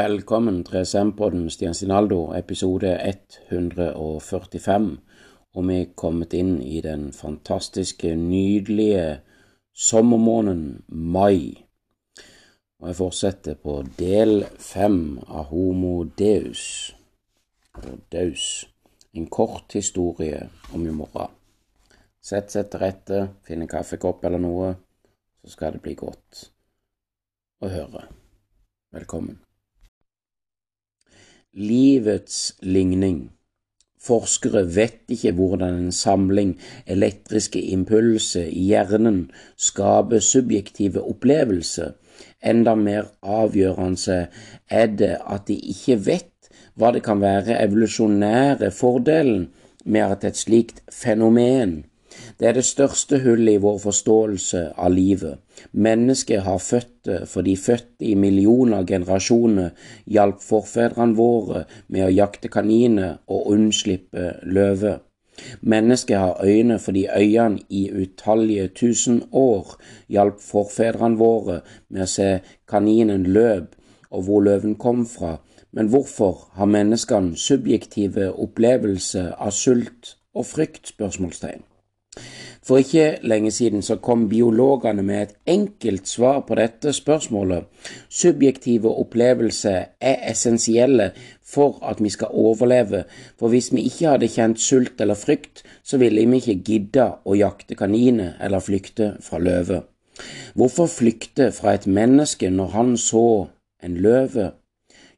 Velkommen til SM-podden Stian Sinaldo, episode 145. Og vi er kommet inn i den fantastiske, nydelige sommermåneden mai. Og jeg fortsetter på del fem av Homo deus. Og daus. En kort historie om i morgen. Sett seg til rette, finn en kaffekopp eller noe, så skal det bli godt å høre. Velkommen. Livets ligning. Forskere vet ikke hvordan en samling elektriske impulser i hjernen skaper subjektive opplevelser. Enda mer avgjørende er det at de ikke vet hva det kan være evolusjonære fordelen med at et slikt fenomen det er det største hullet i vår forståelse av livet. Mennesket har født fordi fødte i millioner generasjoner hjalp forfedrene våre med å jakte kaniner og unnslippe løver. Mennesket har øyne fordi øynene i utallige tusen år hjalp forfedrene våre med å se kaninen løp og hvor løven kom fra. Men hvorfor har menneskene subjektive opplevelser av sult og frykt? spørsmålstegn. For ikke lenge siden så kom biologene med et enkelt svar på dette spørsmålet. Subjektive opplevelser er essensielle for at vi skal overleve, for hvis vi ikke hadde kjent sult eller frykt, så ville vi ikke gidde å jakte kaniner eller flykte fra løve. Hvorfor flykte fra et menneske når han så en løve?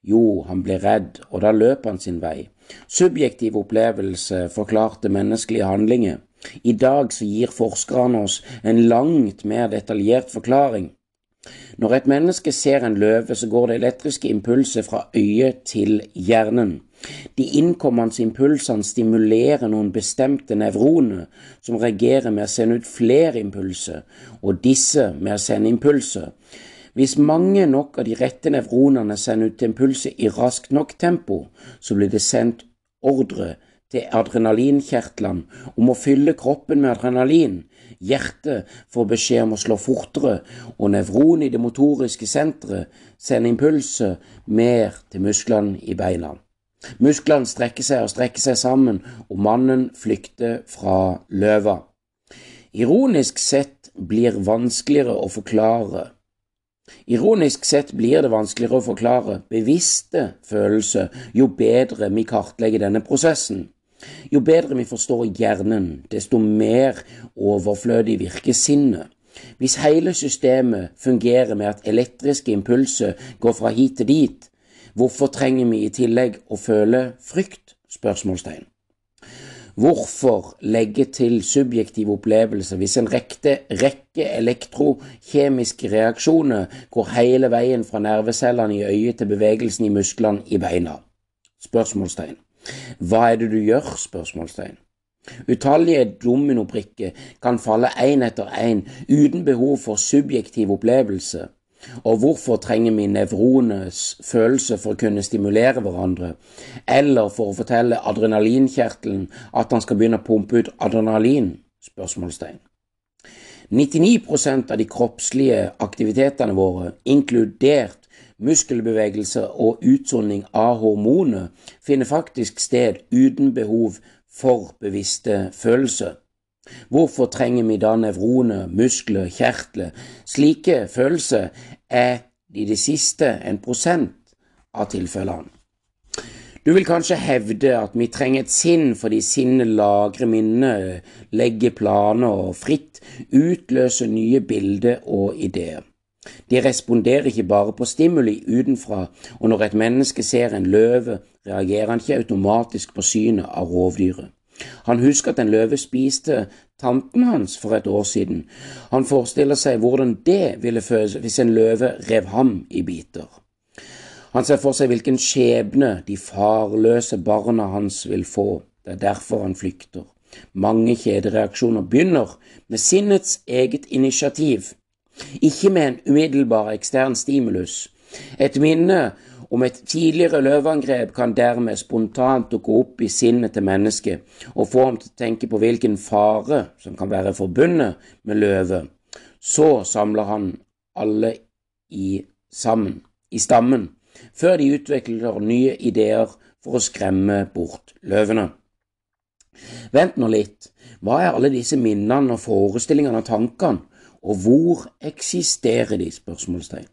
Jo, han ble redd, og da løp han sin vei. Subjektiv opplevelse forklarte menneskelige handlinger. I dag så gir forskerne oss en langt mer detaljert forklaring. Når et menneske ser en løve, så går det elektriske impulser fra øyet til hjernen. De innkommende impulsene stimulerer noen bestemte nevroner som reagerer med å sende ut flere impulser, og disse med å sende impulser. Hvis mange nok av de rette nevronene sender ut impulser i raskt nok tempo, så blir det sendt ordre til adrenalinkjertlene om å fylle kroppen med adrenalin. Hjertet får beskjed om å slå fortere, og nevron i det motoriske senteret sender impulser mer til musklene i beina. Musklene strekker seg og strekker seg sammen, og mannen flykter fra løva. Ironisk sett blir vanskeligere å forklare Ironisk sett blir det vanskeligere å forklare bevisste følelser jo bedre vi kartlegger denne prosessen. Jo bedre vi forstår hjernen, desto mer overflødig virker sinnet. Hvis hele systemet fungerer med at elektriske impulser går fra hit til dit, hvorfor trenger vi i tillegg å føle frykt? Spørsmålstegn. Hvorfor legge til subjektive opplevelser hvis en rekte, rekke elektrokjemiske reaksjoner går hele veien fra nervecellene i øyet til bevegelsen i musklene i beina? Spørsmålstegn. Hva er det du gjør? spørsmålstegn. Utallige dominobrikker kan falle én etter én uten behov for subjektiv opplevelse. Og hvorfor trenger vi nevrones følelse for å kunne stimulere hverandre, eller for å fortelle adrenalinkjertelen at han skal begynne å pumpe ut adrenalin? spørsmålstegn. 99% av de kroppslige aktivitetene våre, inkludert muskelbevegelse og utsonding av hormoner finner faktisk sted uten behov for bevisste følelser. Hvorfor trenger vi da nevroner, muskler, kjertler? Slike følelser er i det siste en prosent av tilfellene. Du vil kanskje hevde at vi trenger et sinn fordi sinnet lagrer minner, legger planer og fritt utløser nye bilder og ideer. De responderer ikke bare på stimuli utenfra, og når et menneske ser en løve, reagerer han ikke automatisk på synet av rovdyret. Han husker at en løve spiste tanten hans for et år siden. Han forestiller seg hvordan det ville føles hvis en løve rev ham i biter. Han ser for seg hvilken skjebne de farløse barna hans vil få. Det er derfor han flykter. Mange kjedereaksjoner begynner med sinnets eget initiativ ikke med en umiddelbar ekstern stimulus. Et minne om et tidligere løveangrep kan dermed spontant dukke opp i sinnet til mennesket og få ham til å tenke på hvilken fare som kan være forbundet med løve. Så samler han alle i sammen, i stammen, før de utvikler nye ideer for å skremme bort løvene. Vent nå litt, hva er alle disse minnene og forestillingene og tankene, og hvor eksisterer de? spørsmålstegn.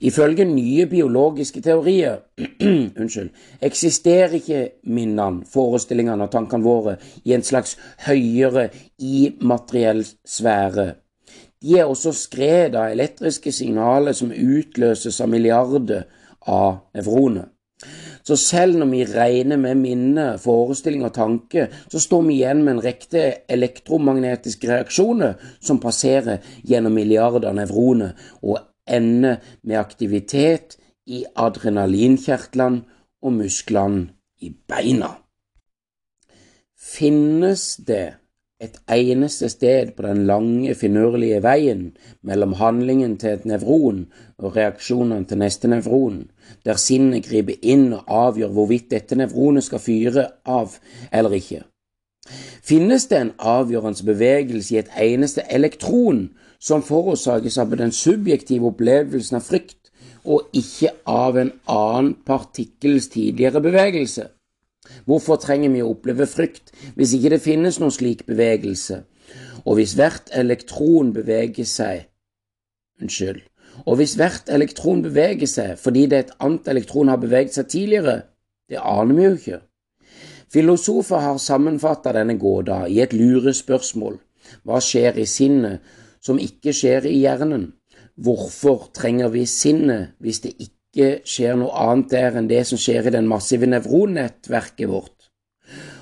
Ifølge nye biologiske teorier unnskyld, eksisterer ikke minnene, forestillingene og tankene våre i en slags høyere immateriell sfære. De er også skred av elektriske signaler som utløses av milliarder av nevroner. Så selv når vi regner med minne, forestilling og tanke, så står vi igjen med en rekke elektromagnetiske reaksjoner som passerer gjennom milliarder av nevroner og ender med aktivitet i adrenalinkjertlene og musklene i beina. Finnes det et eneste sted på den lange, finurlige veien mellom handlingen til et nevron og reaksjonene til neste nevron, der sinnet griper inn og avgjør hvorvidt dette nevronet skal fyre av eller ikke. Finnes det en avgjørende bevegelse i et eneste elektron som forårsakes av den subjektive opplevelsen av frykt, og ikke av en annen partikkels tidligere bevegelse? Hvorfor trenger vi å oppleve frykt hvis ikke det finnes noen slik bevegelse? Og hvis hvert elektron beveger seg Unnskyld. Og hvis hvert elektron beveger seg fordi det et annet elektron har beveget seg tidligere, det aner vi jo ikke. Filosofer har sammenfattet denne gåta i et lurespørsmål. Hva skjer i sinnet som ikke skjer i hjernen? Hvorfor trenger vi sinnet hvis det ikke ikke skjer noe annet der enn det som skjer i den massive nevronnettverket vårt.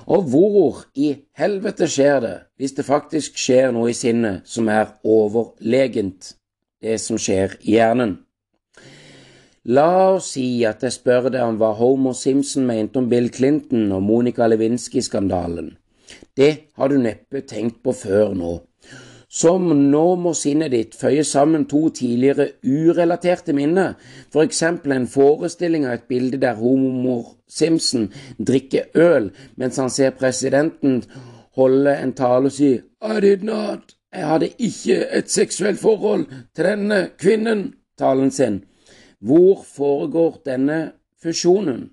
Og hvor i helvete skjer det, hvis det faktisk skjer noe i sinnet som er overlegent det som skjer i hjernen? La oss si at jeg spør deg om hva Homer Simpson mente om Bill Clinton og Monica Lewinsky-skandalen. Det har du neppe tenkt på før nå som nå må sinnet ditt føye sammen to tidligere urelaterte minner, for eksempel en forestilling av et bilde der homomor Simpson drikker øl mens han ser presidenten holde en tale og si I did not, jeg hadde ikke et seksuelt forhold til denne kvinnen, talen sin. Hvor foregår denne fusjonen?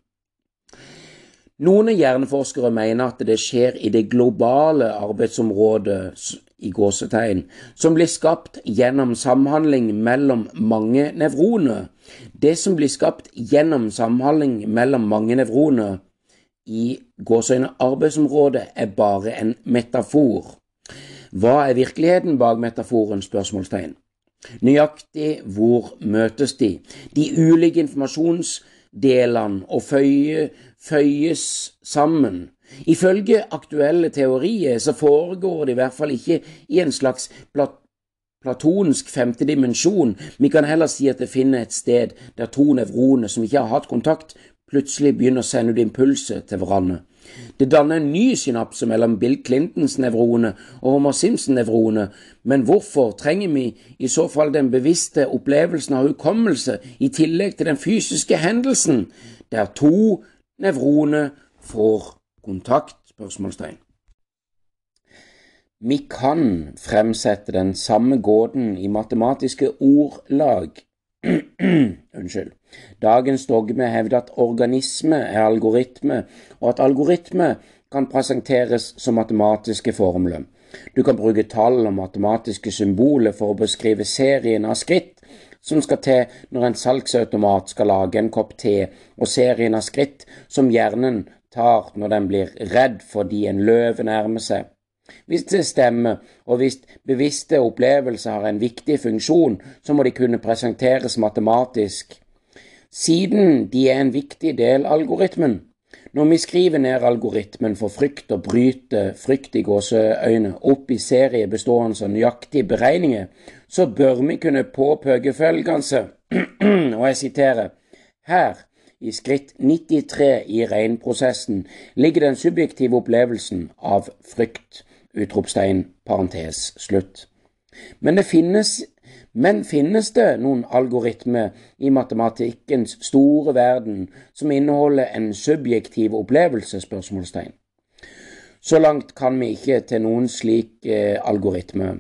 Noen hjerneforskere mener at det skjer i det globale arbeidsområdet i gåsetegn, som blir skapt gjennom samhandling mellom mange nevroner. Det som blir skapt gjennom samhandling mellom mange nevroner i gåseøyne arbeidsområdet, er bare en metafor. Hva er virkeligheten bak metaforen? spørsmålstegn. Nøyaktig hvor møtes de? De ulike informasjonsdelene og føye, føyes sammen Ifølge aktuelle teorier så foregår det i hvert fall ikke i en slags plat platonsk femte dimensjon. Vi kan heller si at det finner et sted der to nevroner som ikke har hatt kontakt, plutselig begynner å sende ut impulser til hverandre. Det danner en ny synapse mellom Bill Clintons nevrone og Homer Simpson-nevrone, men hvorfor trenger vi i så fall den bevisste opplevelsen av hukommelse i tillegg til den fysiske hendelsen, der to nevroner får kontakt? spørsmålstegn. Vi kan fremsette den samme gåten i matematiske ordlag. Unnskyld. Dagens dogme hevder at organisme er algoritme, og at algoritme kan presenteres som matematiske formler. Du kan bruke tall og matematiske symboler for å beskrive serien av skritt som skal til når en salgsautomat skal lage en kopp te, og serien av skritt som hjernen tar når den blir redd fordi en løve nærmer seg. Hvis det stemmer, og hvis bevisste opplevelser har en viktig funksjon, så må de kunne presenteres matematisk. Siden de er en viktig del av algoritmen. Når vi skriver ned algoritmen for frykt og bryter frykt i gåseøyne opp i serie bestående av nøyaktige beregninger, så bør vi kunne påpeke følgende, og jeg siterer, her i skritt 93 i regnprosessen ligger den subjektive opplevelsen av frykt. Utropstegn, parentes, slutt. Men det finnes men finnes det noen algoritme i matematikkens store verden som inneholder en subjektiv opplevelse? spørsmålstegn. Så langt kan vi ikke til noen slik eh, algoritme.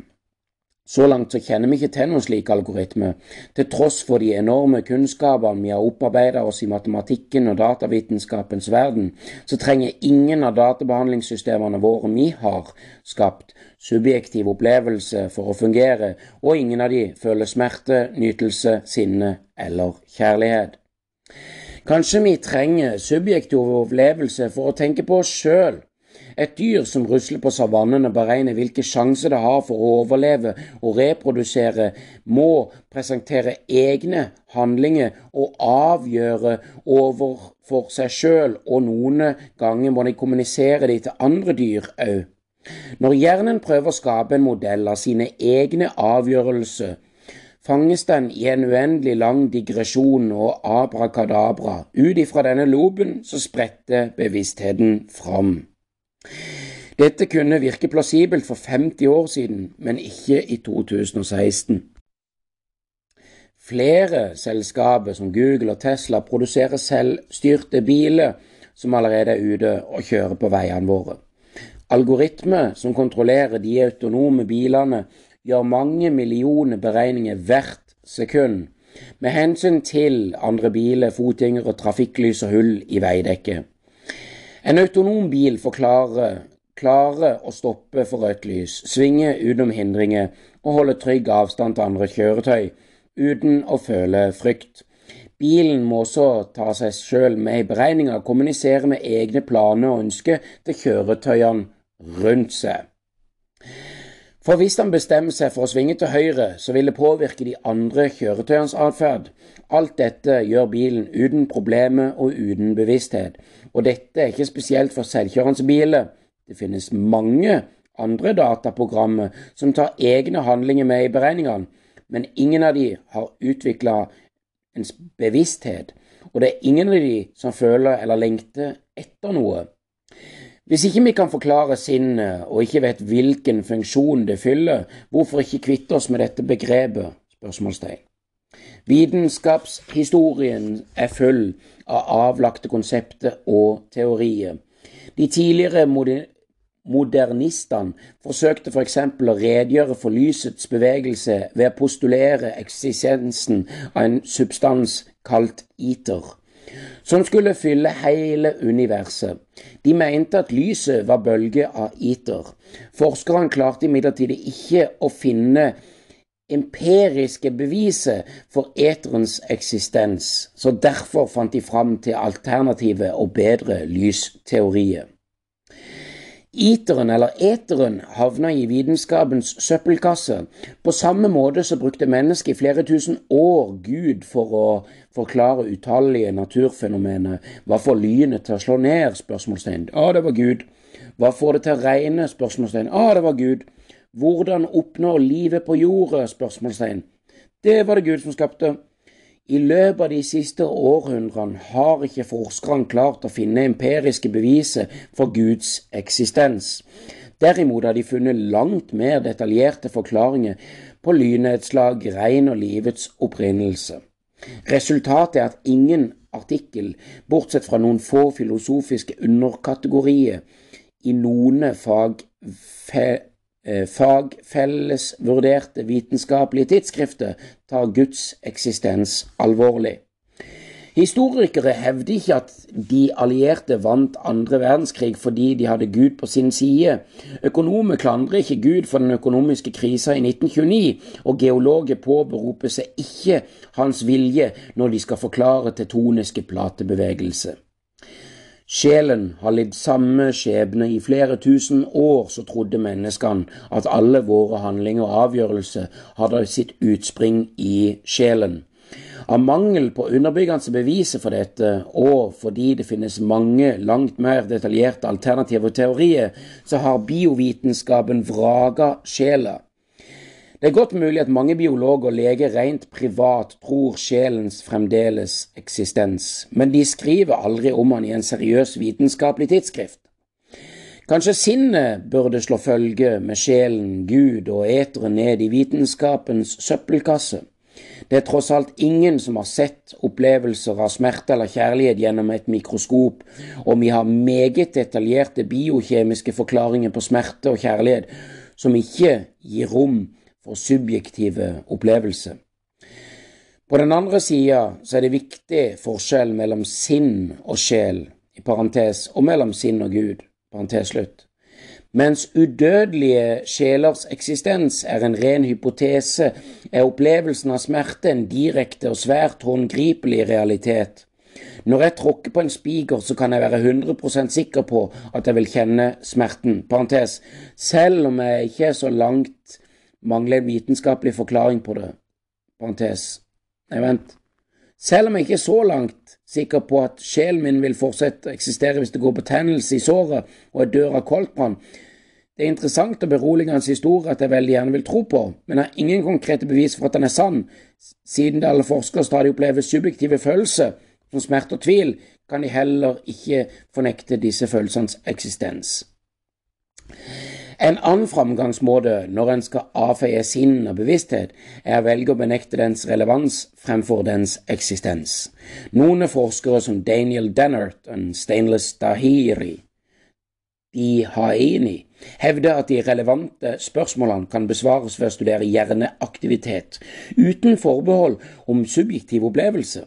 Så langt så kjenner vi ikke til noen slik algoritme. Til tross for de enorme kunnskapene vi har opparbeidet oss i matematikken og datavitenskapens verden, så trenger ingen av databehandlingssystemene våre vi har skapt, subjektiv opplevelse for å fungere, og ingen av de føler smerte, nytelse, sinne eller kjærlighet. Kanskje vi trenger subjektiv opplevelse for å tenke på oss sjøl et dyr som rusler på savannene, beregner hvilke sjanser det har for å overleve og reprodusere, må presentere egne handlinger og avgjøre overfor seg sjøl, og noen ganger må de kommunisere det til andre dyr òg. Når hjernen prøver å skape en modell av sine egne avgjørelser, fanges den i en uendelig lang digresjon og abrakadabra. Ut ifra denne loben så spretter bevisstheten fram. Dette kunne virke plassibelt for 50 år siden, men ikke i 2016. Flere selskaper som Google og Tesla produserer selvstyrte biler som allerede er ute og kjører på veiene våre. Algoritmer som kontrollerer de autonome bilene, gjør mange millioner beregninger hvert sekund med hensyn til andre biler, fotgjengere, trafikklys og hull i veidekket. En autonom bil forklarer klarer å stoppe for rødt lys, svinge utenom hindringer og holde trygg avstand til andre kjøretøy, uten å føle frykt. Bilen må også ta seg sjøl med i beregninga kommunisere med egne planer og ønsker til kjøretøyene rundt seg. For hvis han bestemmer seg for å svinge til høyre, så vil det påvirke de andre kjøretøyenes atferd. Alt dette gjør bilen uten problemer og uten bevissthet. Og dette er ikke spesielt for selvkjørende biler. Det finnes mange andre dataprogrammer som tar egne handlinger med i beregningene, men ingen av de har utvikla en bevissthet, og det er ingen av de som føler eller lengter etter noe. Hvis ikke vi kan forklare sinnet og ikke vet hvilken funksjon det fyller, hvorfor ikke kvitte oss med dette begrepet? spørsmålstegn. Vitenskapshistorien er full av avlagte konsepter og teorier. De tidligere modernistene forsøkte f.eks. For å redegjøre for lysets bevegelse ved å postulere eksistensen av en substans kalt iter som skulle fylle hele universet. De mente at lyset var bølger av iter. Forskerne klarte imidlertid ikke å finne empiriske beviset for eterens eksistens, så derfor fant de fram til alternative og bedre lysteorier. Iteren, eller eteren, havna i vitenskapens søppelkasse. På samme måte så brukte mennesket i flere tusen år Gud for å forklare utallige naturfenomener. Hva får lynet til å slå ned? spørsmålstegn. Å, det var Gud. Hva får det til å regne? spørsmålstegn. Å, det var Gud. Hvordan oppnår livet på jordet? spørsmålstegn. Det var det Gud som skapte. I løpet av de siste århundrene har ikke forskerne klart å finne empiriske beviser for Guds eksistens. Derimot har de funnet langt mer detaljerte forklaringer på lynnedslag, regn og livets opprinnelse. Resultatet er at ingen artikkel, bortsett fra noen få filosofiske underkategorier, i noen Eh, fagfellesvurderte vitenskapelige tidsskrifter tar Guds eksistens alvorlig. Historikere hevder ikke at de allierte vant andre verdenskrig fordi de hadde Gud på sin side. Økonomer klandrer ikke Gud for den økonomiske krisa i 1929, og geologer påberoper seg ikke hans vilje når de skal forklare tetoniske platebevegelser. Sjelen har lidd samme skjebne i flere tusen år, så trodde menneskene at alle våre handlinger og avgjørelser hadde sitt utspring i sjelen. Av mangel på underbyggende beviser for dette, og fordi det finnes mange langt mer detaljerte alternative teorier, så har biovitenskapen vraga sjela. Det er godt mulig at mange biologer og leger rent privat tror sjelens fremdeles eksistens, men de skriver aldri om han i en seriøs vitenskapelig tidsskrift. Kanskje sinnet burde slå følge med sjelen, Gud og eteren ned i vitenskapens søppelkasse. Det er tross alt ingen som har sett opplevelser av smerte eller kjærlighet gjennom et mikroskop, og vi har meget detaljerte biokjemiske forklaringer på smerte og kjærlighet som ikke gir rom for subjektive opplevelser. På den andre sida er det viktig forskjell mellom sinn og sjel, i parentes, og mellom sinn og Gud, parentes slutt. Mens udødelige sjelers eksistens er en ren hypotese, er opplevelsen av smerte en direkte og svært håndgripelig realitet. Når jeg tråkker på en spiker, så kan jeg være 100% sikker på at jeg vil kjenne smerten. Parentes. Selv om jeg ikke er så langt mangler en vitenskapelig forklaring på det. Parentes. Nei, vent. Selv om jeg ikke er så langt sikker på at sjelen min vil fortsette å eksistere hvis det går betennelse i såret og jeg dør av koldtbrann. Det er interessant og beroligende historie at jeg veldig gjerne vil tro på, men har ingen konkrete bevis for at den er sann. Siden det alle forskere stadig opplever subjektive følelser, som smerte og tvil, kan de heller ikke fornekte disse følelsenes eksistens. En annen framgangsmåte når en skal avfeie sinn og bevissthet, er å velge å benekte dens relevans fremfor dens eksistens. Noen forskere som Daniel Dennert og Stainless Dahiri de Haini hevder at de relevante spørsmålene kan besvares ved å studere hjerneaktivitet, uten forbehold om subjektiv opplevelse.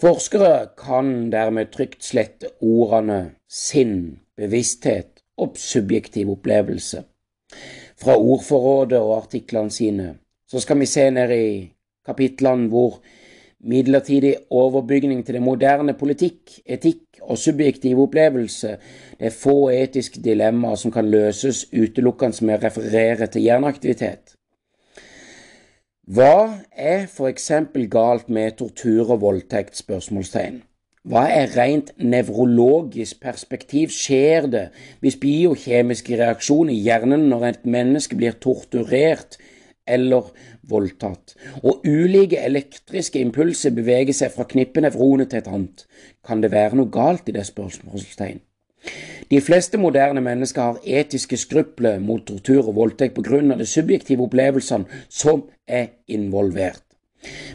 Forskere kan dermed trygt slette ordene sinn, bevissthet opp subjektiv opplevelse. Fra ordforrådet og artiklene sine så skal vi se ned i kapitlene hvor midlertidig overbygning til det moderne politikk, etikk og subjektiv opplevelse, det er få etiske dilemmaer som kan løses utelukkende med å referere til hjerneaktivitet. Hva er for eksempel galt med tortur og voldtekt? spørsmålstegn. Hva er rent nevrologisk perspektiv skjer det hvis biokjemiske reaksjoner i hjernen når et menneske blir torturert eller voldtatt, og ulike elektriske impulser beveger seg fra knippenevronet til et annet? Kan det være noe galt i det spørsmålstegn? De fleste moderne mennesker har etiske skrupler mot tortur og voldtekt på grunn av de subjektive opplevelsene som er involvert.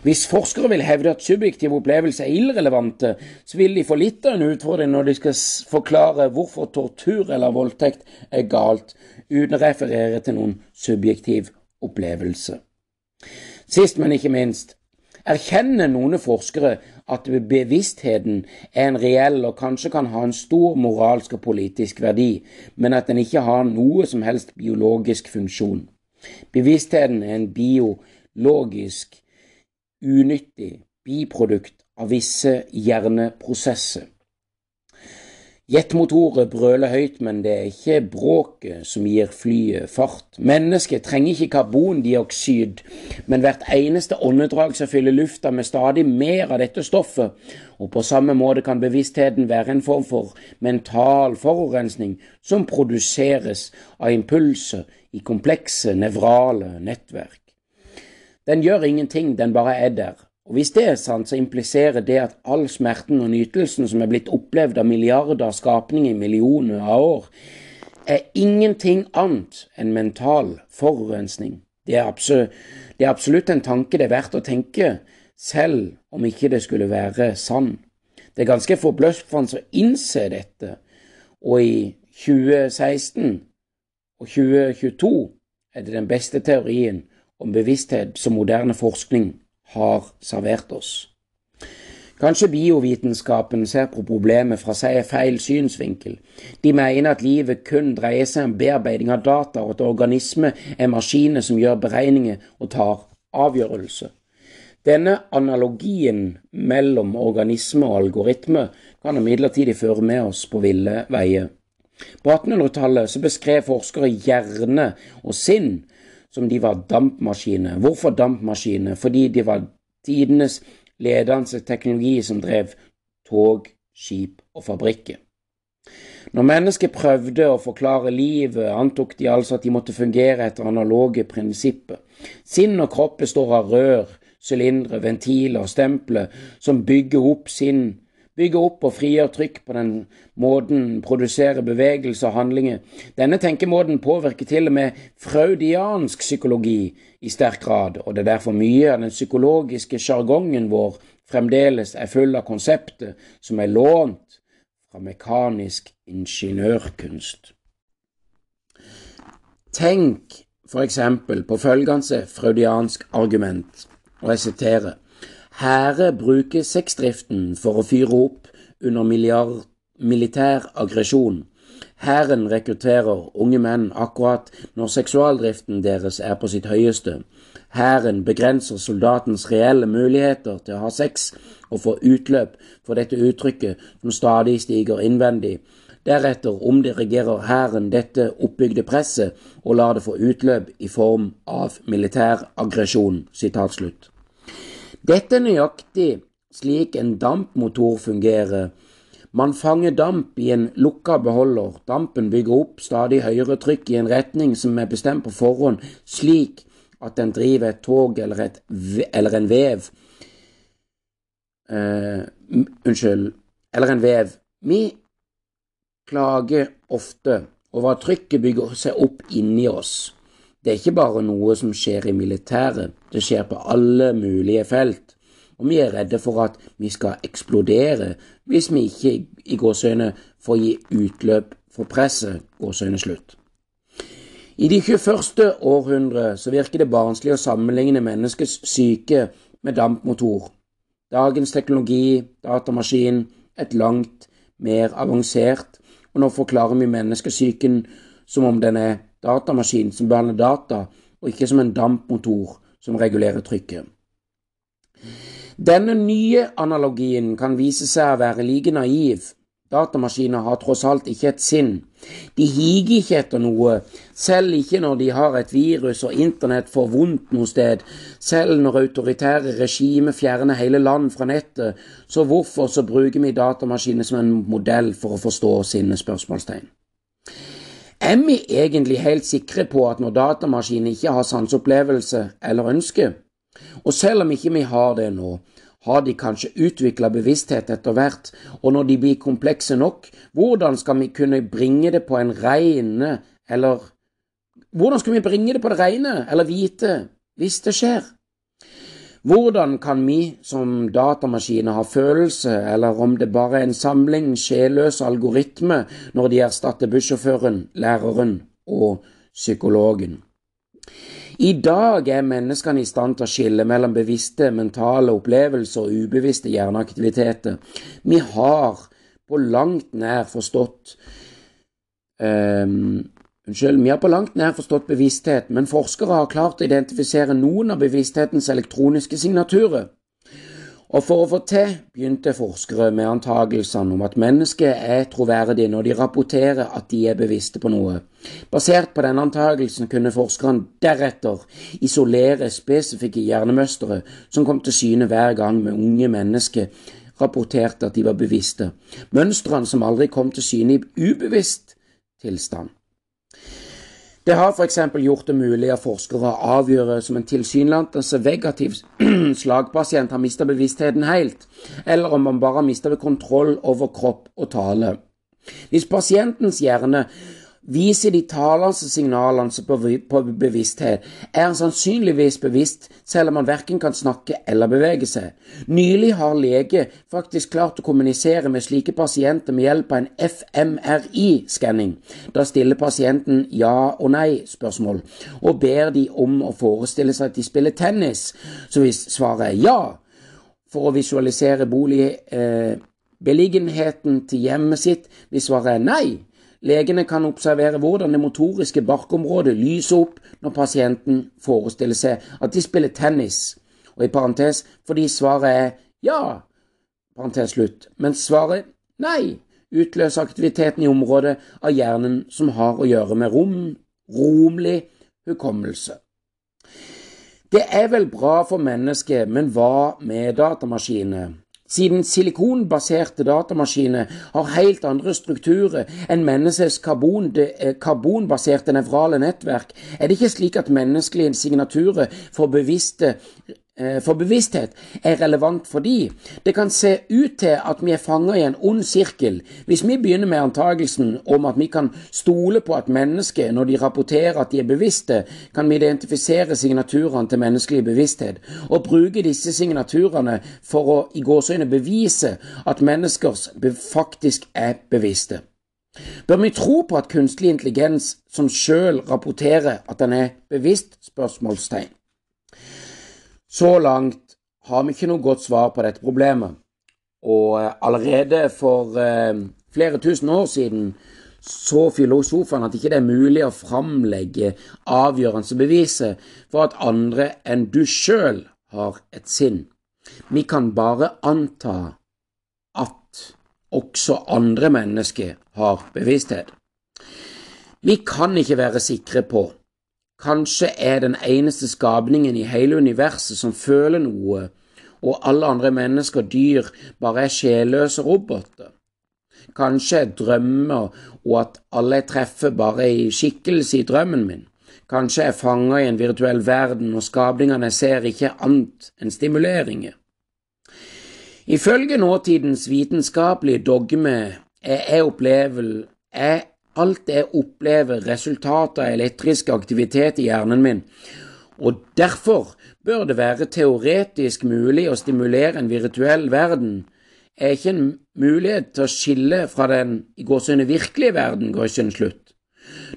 Hvis forskere vil hevde at subjektive opplevelser er irrelevante, så vil de få litt av en utfordring når de skal forklare hvorfor tortur eller voldtekt er galt, uten å referere til noen subjektiv opplevelse. Sist, men ikke minst, erkjenner noen forskere at bevisstheten er en reell og kanskje kan ha en stor moralsk og politisk verdi, men at den ikke har noe som helst biologisk funksjon. Bevisstheten er en biologisk unyttig biprodukt av visse hjerneprosesser. Jetmotorer brøler høyt, men det er ikke bråket som gir flyet fart. Mennesket trenger ikke karbondioksid, men hvert eneste åndedrag som fyller lufta med stadig mer av dette stoffet, og på samme måte kan bevisstheten være en form for mental forurensning som produseres av impulser i komplekse nevrale nettverk. Den gjør ingenting, den bare er der. Og Hvis det er sant, så impliserer det at all smerten og nytelsen som er blitt opplevd av milliarder av skapninger i millioner av år, er ingenting annet enn mental forurensning. Det er, absolutt, det er absolutt en tanke det er verdt å tenke, selv om ikke det skulle være sann. Det er ganske forbløffende å innse dette, og i 2016 og 2022 er det den beste teorien om bevissthet som moderne forskning har servert oss. Kanskje biovitenskapen ser på problemet fra seg feil synsvinkel. De mener at livet kun dreier seg om bearbeiding av data, og at organisme er maskiner som gjør beregninger og tar avgjørelser. Denne analogien mellom organisme og algoritme kan imidlertid føre med oss på ville veier. På 1800-tallet beskrev forskere hjerne og sinn som de var dampmaskiner. Hvorfor dampmaskiner? Fordi de var tidenes ledende teknologi som drev tog, skip og fabrikker. Når mennesket prøvde å forklare livet, antok de altså at de måtte fungere etter analoge prinsipper. Sinn og kropp består av rør, sylindere, ventiler og stempler som bygger opp sinn bygge opp og frigjør trykk på den måten, produsere bevegelse og handlinger. Denne tenkemåten påvirker til og med fraudiansk psykologi i sterk grad, og det er derfor mye av den psykologiske sjargongen vår fremdeles er full av konseptet som er lånt fra mekanisk ingeniørkunst. Tenk f.eks. på følgende fraudiansk argument, og jeg siterer Hære bruker sexdriften for å fyre opp under militær aggresjon. Hæren rekrutterer unge menn akkurat når seksualdriften deres er på sitt høyeste. Hæren begrenser soldatens reelle muligheter til å ha sex og få utløp for dette uttrykket som stadig stiger innvendig. Deretter omdirigerer hæren dette oppbygde presset og lar det få utløp i form av militær aggresjon. Dette er nøyaktig slik en dampmotor fungerer man fanger damp i en lukka beholder. Dampen bygger opp stadig høyere trykk i en retning som er bestemt på forhånd, slik at den driver et tog eller, et, eller en vev. Uh, unnskyld, eller en vev. Vi klager ofte over at trykket bygger seg opp inni oss. Det er ikke bare noe som skjer i militæret, det skjer på alle mulige felt og vi er redde for at vi skal eksplodere hvis vi ikke i gåsøyne får gi utløp for presset. gåsøyne slutt. I de 21. århundre så virker det barnslig å sammenligne menneskets syke med dampmotor. Dagens teknologi, datamaskin, et langt mer avansert, og nå forklarer vi menneskesyken som om den er datamaskin som behandler data, og ikke som en dampmotor som regulerer trykket. Denne nye analogien kan vise seg å være like naiv. Datamaskiner har tross alt ikke et sinn. De higer ikke etter noe, selv ikke når de har et virus og internett får vondt noe sted, selv når autoritære regimer fjerner hele land fra nettet, så hvorfor så bruker vi datamaskiner som en modell for å forstå sine spørsmålstegn? Er vi egentlig helt sikre på at når datamaskinen ikke har sanseopplevelse eller ønske, og selv om ikke vi har det nå, har de kanskje utvikla bevissthet etter hvert, og når de blir komplekse nok, hvordan skal vi kunne bringe det på en reine, eller Hvordan skal vi bringe det på det reine, eller vite, hvis det skjer? Hvordan kan vi som datamaskiner ha følelse, eller om det bare er en samling sjelløse algoritmer når de erstatter bussjåføren, læreren og psykologen? I dag er menneskene i stand til å skille mellom bevisste mentale opplevelser og ubevisste hjerneaktiviteter. Vi har på langt nær forstått um, Unnskyld, vi har på langt nær forstått bevissthet, men forskere har klart å identifisere noen av bevissthetens elektroniske signaturer. Og for å få til begynte forskere med antagelsene om at mennesker er troverdige når de rapporterer at de er bevisste på noe. Basert på denne antagelsen kunne forskerne deretter isolere spesifikke hjernemønstre som kom til syne hver gang med unge mennesker rapporterte at de var bevisste, mønstrene som aldri kom til syne i ubevisst tilstand. Det har f.eks. gjort det mulig av forskere å avgjøre som en tilsynelatende vegativ slagpasient har mistet bevisstheten helt, eller om man bare har mista kontroll over kropp og tale. Hvis pasientens hjerne Viser de talende signalene på bevissthet, er han sannsynligvis bevisst selv om han verken kan snakke eller bevege seg. Nylig har lege faktisk klart å kommunisere med slike pasienter med hjelp av en FMRI-skanning. Da stiller pasienten ja- og nei-spørsmål, og ber de om å forestille seg at de spiller tennis. Så hvis svaret er ja, for å visualisere bolig, eh, beliggenheten til hjemmet sitt, hvis svaret er nei, Legene kan observere hvordan det motoriske barkområdet lyser opp når pasienten forestiller seg at de spiller tennis, og i parentes fordi svaret er ja, parentes slutt, mens svaret nei utløser aktiviteten i området av hjernen som har å gjøre med rom, romlig hukommelse. Det er vel bra for mennesket, men hva med datamaskiner? Siden silikonbaserte datamaskiner har helt andre strukturer enn menneskets karbon, eh, karbonbaserte nevrale nettverk, er det ikke slik at menneskelige signaturer får bevisste for bevissthet er relevant fordi det kan se ut til at vi er fanget i en ond sirkel hvis vi begynner med antagelsen om at vi kan stole på at mennesker, når de rapporterer at de er bevisste, kan vi identifisere signaturene til menneskelig bevissthet, og bruke disse signaturene for å i gåseøyne bevise at mennesker faktisk er bevisste. Bør vi tro på at kunstig intelligens som sjøl rapporterer at den er bevisst? spørsmålstegn. Så langt har vi ikke noe godt svar på dette problemet, og eh, allerede for eh, flere tusen år siden så filosofene at ikke det er mulig å framlegge avgjørende beviser for at andre enn du sjøl har et sinn. Vi kan bare anta at også andre mennesker har bevissthet. Vi kan ikke være sikre på. Kanskje er den eneste skapningen i hele universet som føler noe, og alle andre mennesker og dyr bare er sjelløse roboter. Kanskje jeg drømmer og at alle jeg treffer bare i skikkelse i drømmen min. Kanskje er jeg fanga i en virtuell verden og skapningene jeg ser ikke annet enn stimuleringer. Ifølge nåtidens vitenskapelige dogme er, jeg opplevel, er alt jeg opplever resultatet av elektrisk aktivitet i hjernen min, og derfor bør det være teoretisk mulig å stimulere en virtuell verden er ikke en mulighet til å skille fra den i gåsehudene virkelige verden går ikke en slutt.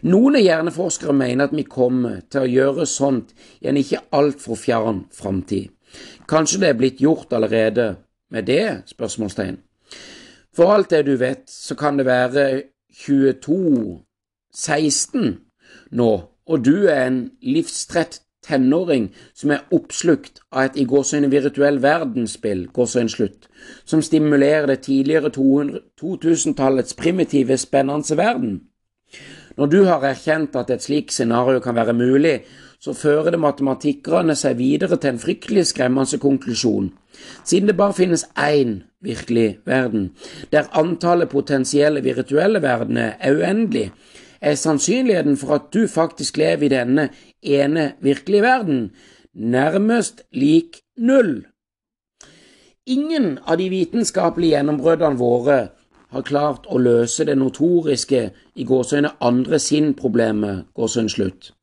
Noen hjerneforskere mener at vi kommer til å gjøre sånt i en ikke altfor fjern framtid. Kanskje det er blitt gjort allerede med det? spørsmålstegn. For alt det du vet, så kan det være 22-16 nå, og du er en livstrett tenåring som er oppslukt av et i gåsøgne virtuell verdensspill, slutt, som stimulerer det tidligere 2000-tallets primitive, spennende verden. Når du har erkjent at et slikt scenario kan være mulig, så fører det matematikkerne seg videre til en fryktelig skremmende konklusjon. Siden det bare finnes én virkelig verden, der antallet potensielle virtuelle verdener er uendelig, er sannsynligheten for at du faktisk lever i denne ene virkelige verden nærmest lik null. Ingen av de vitenskapelige gjennombruddene våre har klart å løse det notoriske i gåsøgne andre sinn-problemet, gåsøyne slutt.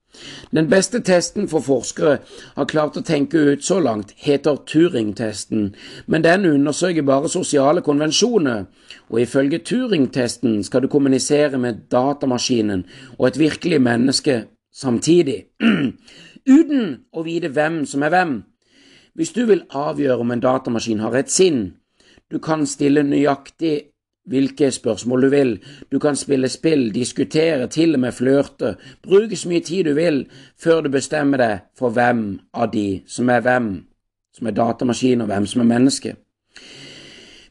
Den beste testen for forskere har klart å tenke ut så langt, heter Turing-testen, men den undersøker bare sosiale konvensjoner, og ifølge Turing-testen skal du kommunisere med datamaskinen og et virkelig menneske samtidig, uten å vite hvem som er hvem. Hvis du vil avgjøre om en datamaskin har et sinn, du kan stille nøyaktig hvilke spørsmål du vil, du kan spille spill, diskutere, til og med flørte, bruke så mye tid du vil før du bestemmer deg for hvem av de som er hvem, som er datamaskin og hvem som er menneske.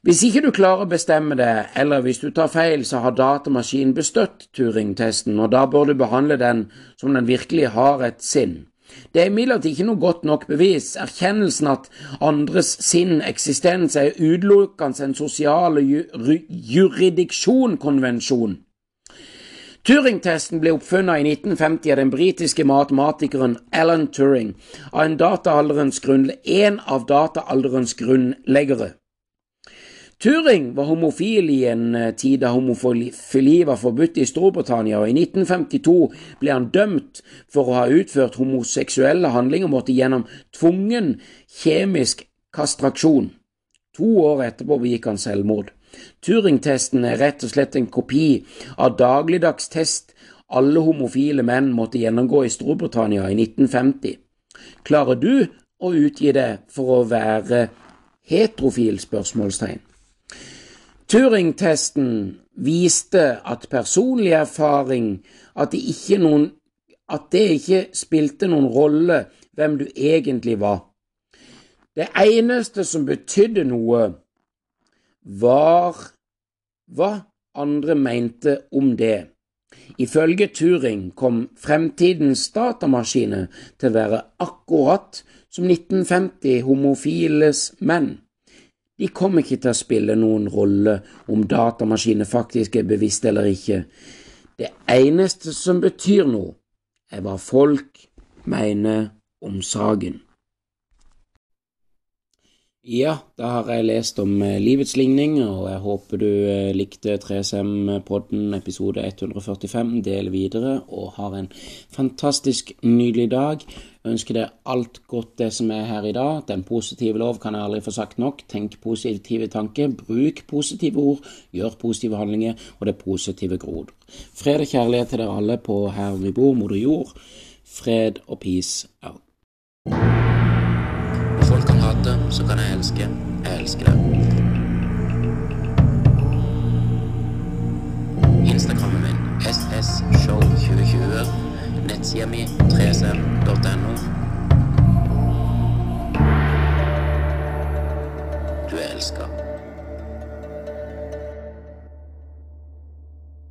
Hvis ikke du klarer å bestemme det, eller hvis du tar feil, så har datamaskinen bestøtt Turing-testen, og da bør du behandle den som den virkelig har et sinn. Det er imidlertid ikke noe godt nok bevis. Erkjennelsen at andres sinn eksistens er utelukkende en sosial juridiksjonkonvensjon. Turing-testen ble oppfunnet i 1950 av den britiske matematikeren Alan Turing, av en, en av dataalderens grunnleggere. Turing var homofil i en eh, tid da homofili var forbudt i Storbritannia, og i 1952 ble han dømt for å ha utført homoseksuelle handlinger og måtte gjennom tvungen kjemisk kastraksjon. To år etterpå begikk han selvmord. Turing-testen er rett og slett en kopi av dagligdags test alle homofile menn måtte gjennomgå i Storbritannia i 1950. Klarer du å utgi det for å være heterofil? spørsmålstegn. Turing-testen viste at personlig erfaring, at det, noen, at det ikke spilte noen rolle hvem du egentlig var. Det eneste som betydde noe, var hva andre mente om det. Ifølge Turing kom fremtidens datamaskiner til å være akkurat som 1950 homofiles menn. De kommer ikke til å spille noen rolle om datamaskiner faktisk er bevisste eller ikke. Det eneste som betyr noe, er hva folk mener om saken. Ja, da har jeg lest om eh, livets ligning, og jeg håper du eh, likte 3SM-podden episode 145. Del videre, og har en fantastisk nydelig dag. Jeg ønsker deg alt godt det som er her i dag. Den positive lov kan jeg aldri få sagt nok. Tenk positive tanker, bruk positive ord, gjør positive handlinger, og det positive gror. Fred og kjærlighet til dere alle på her vi bor, moder jord. Fred og peace out hate, så kan jeg elske. Jeg elsker det. Instagrammen min ssshow2020. Nettsida mi 3sm.no. Du er elska.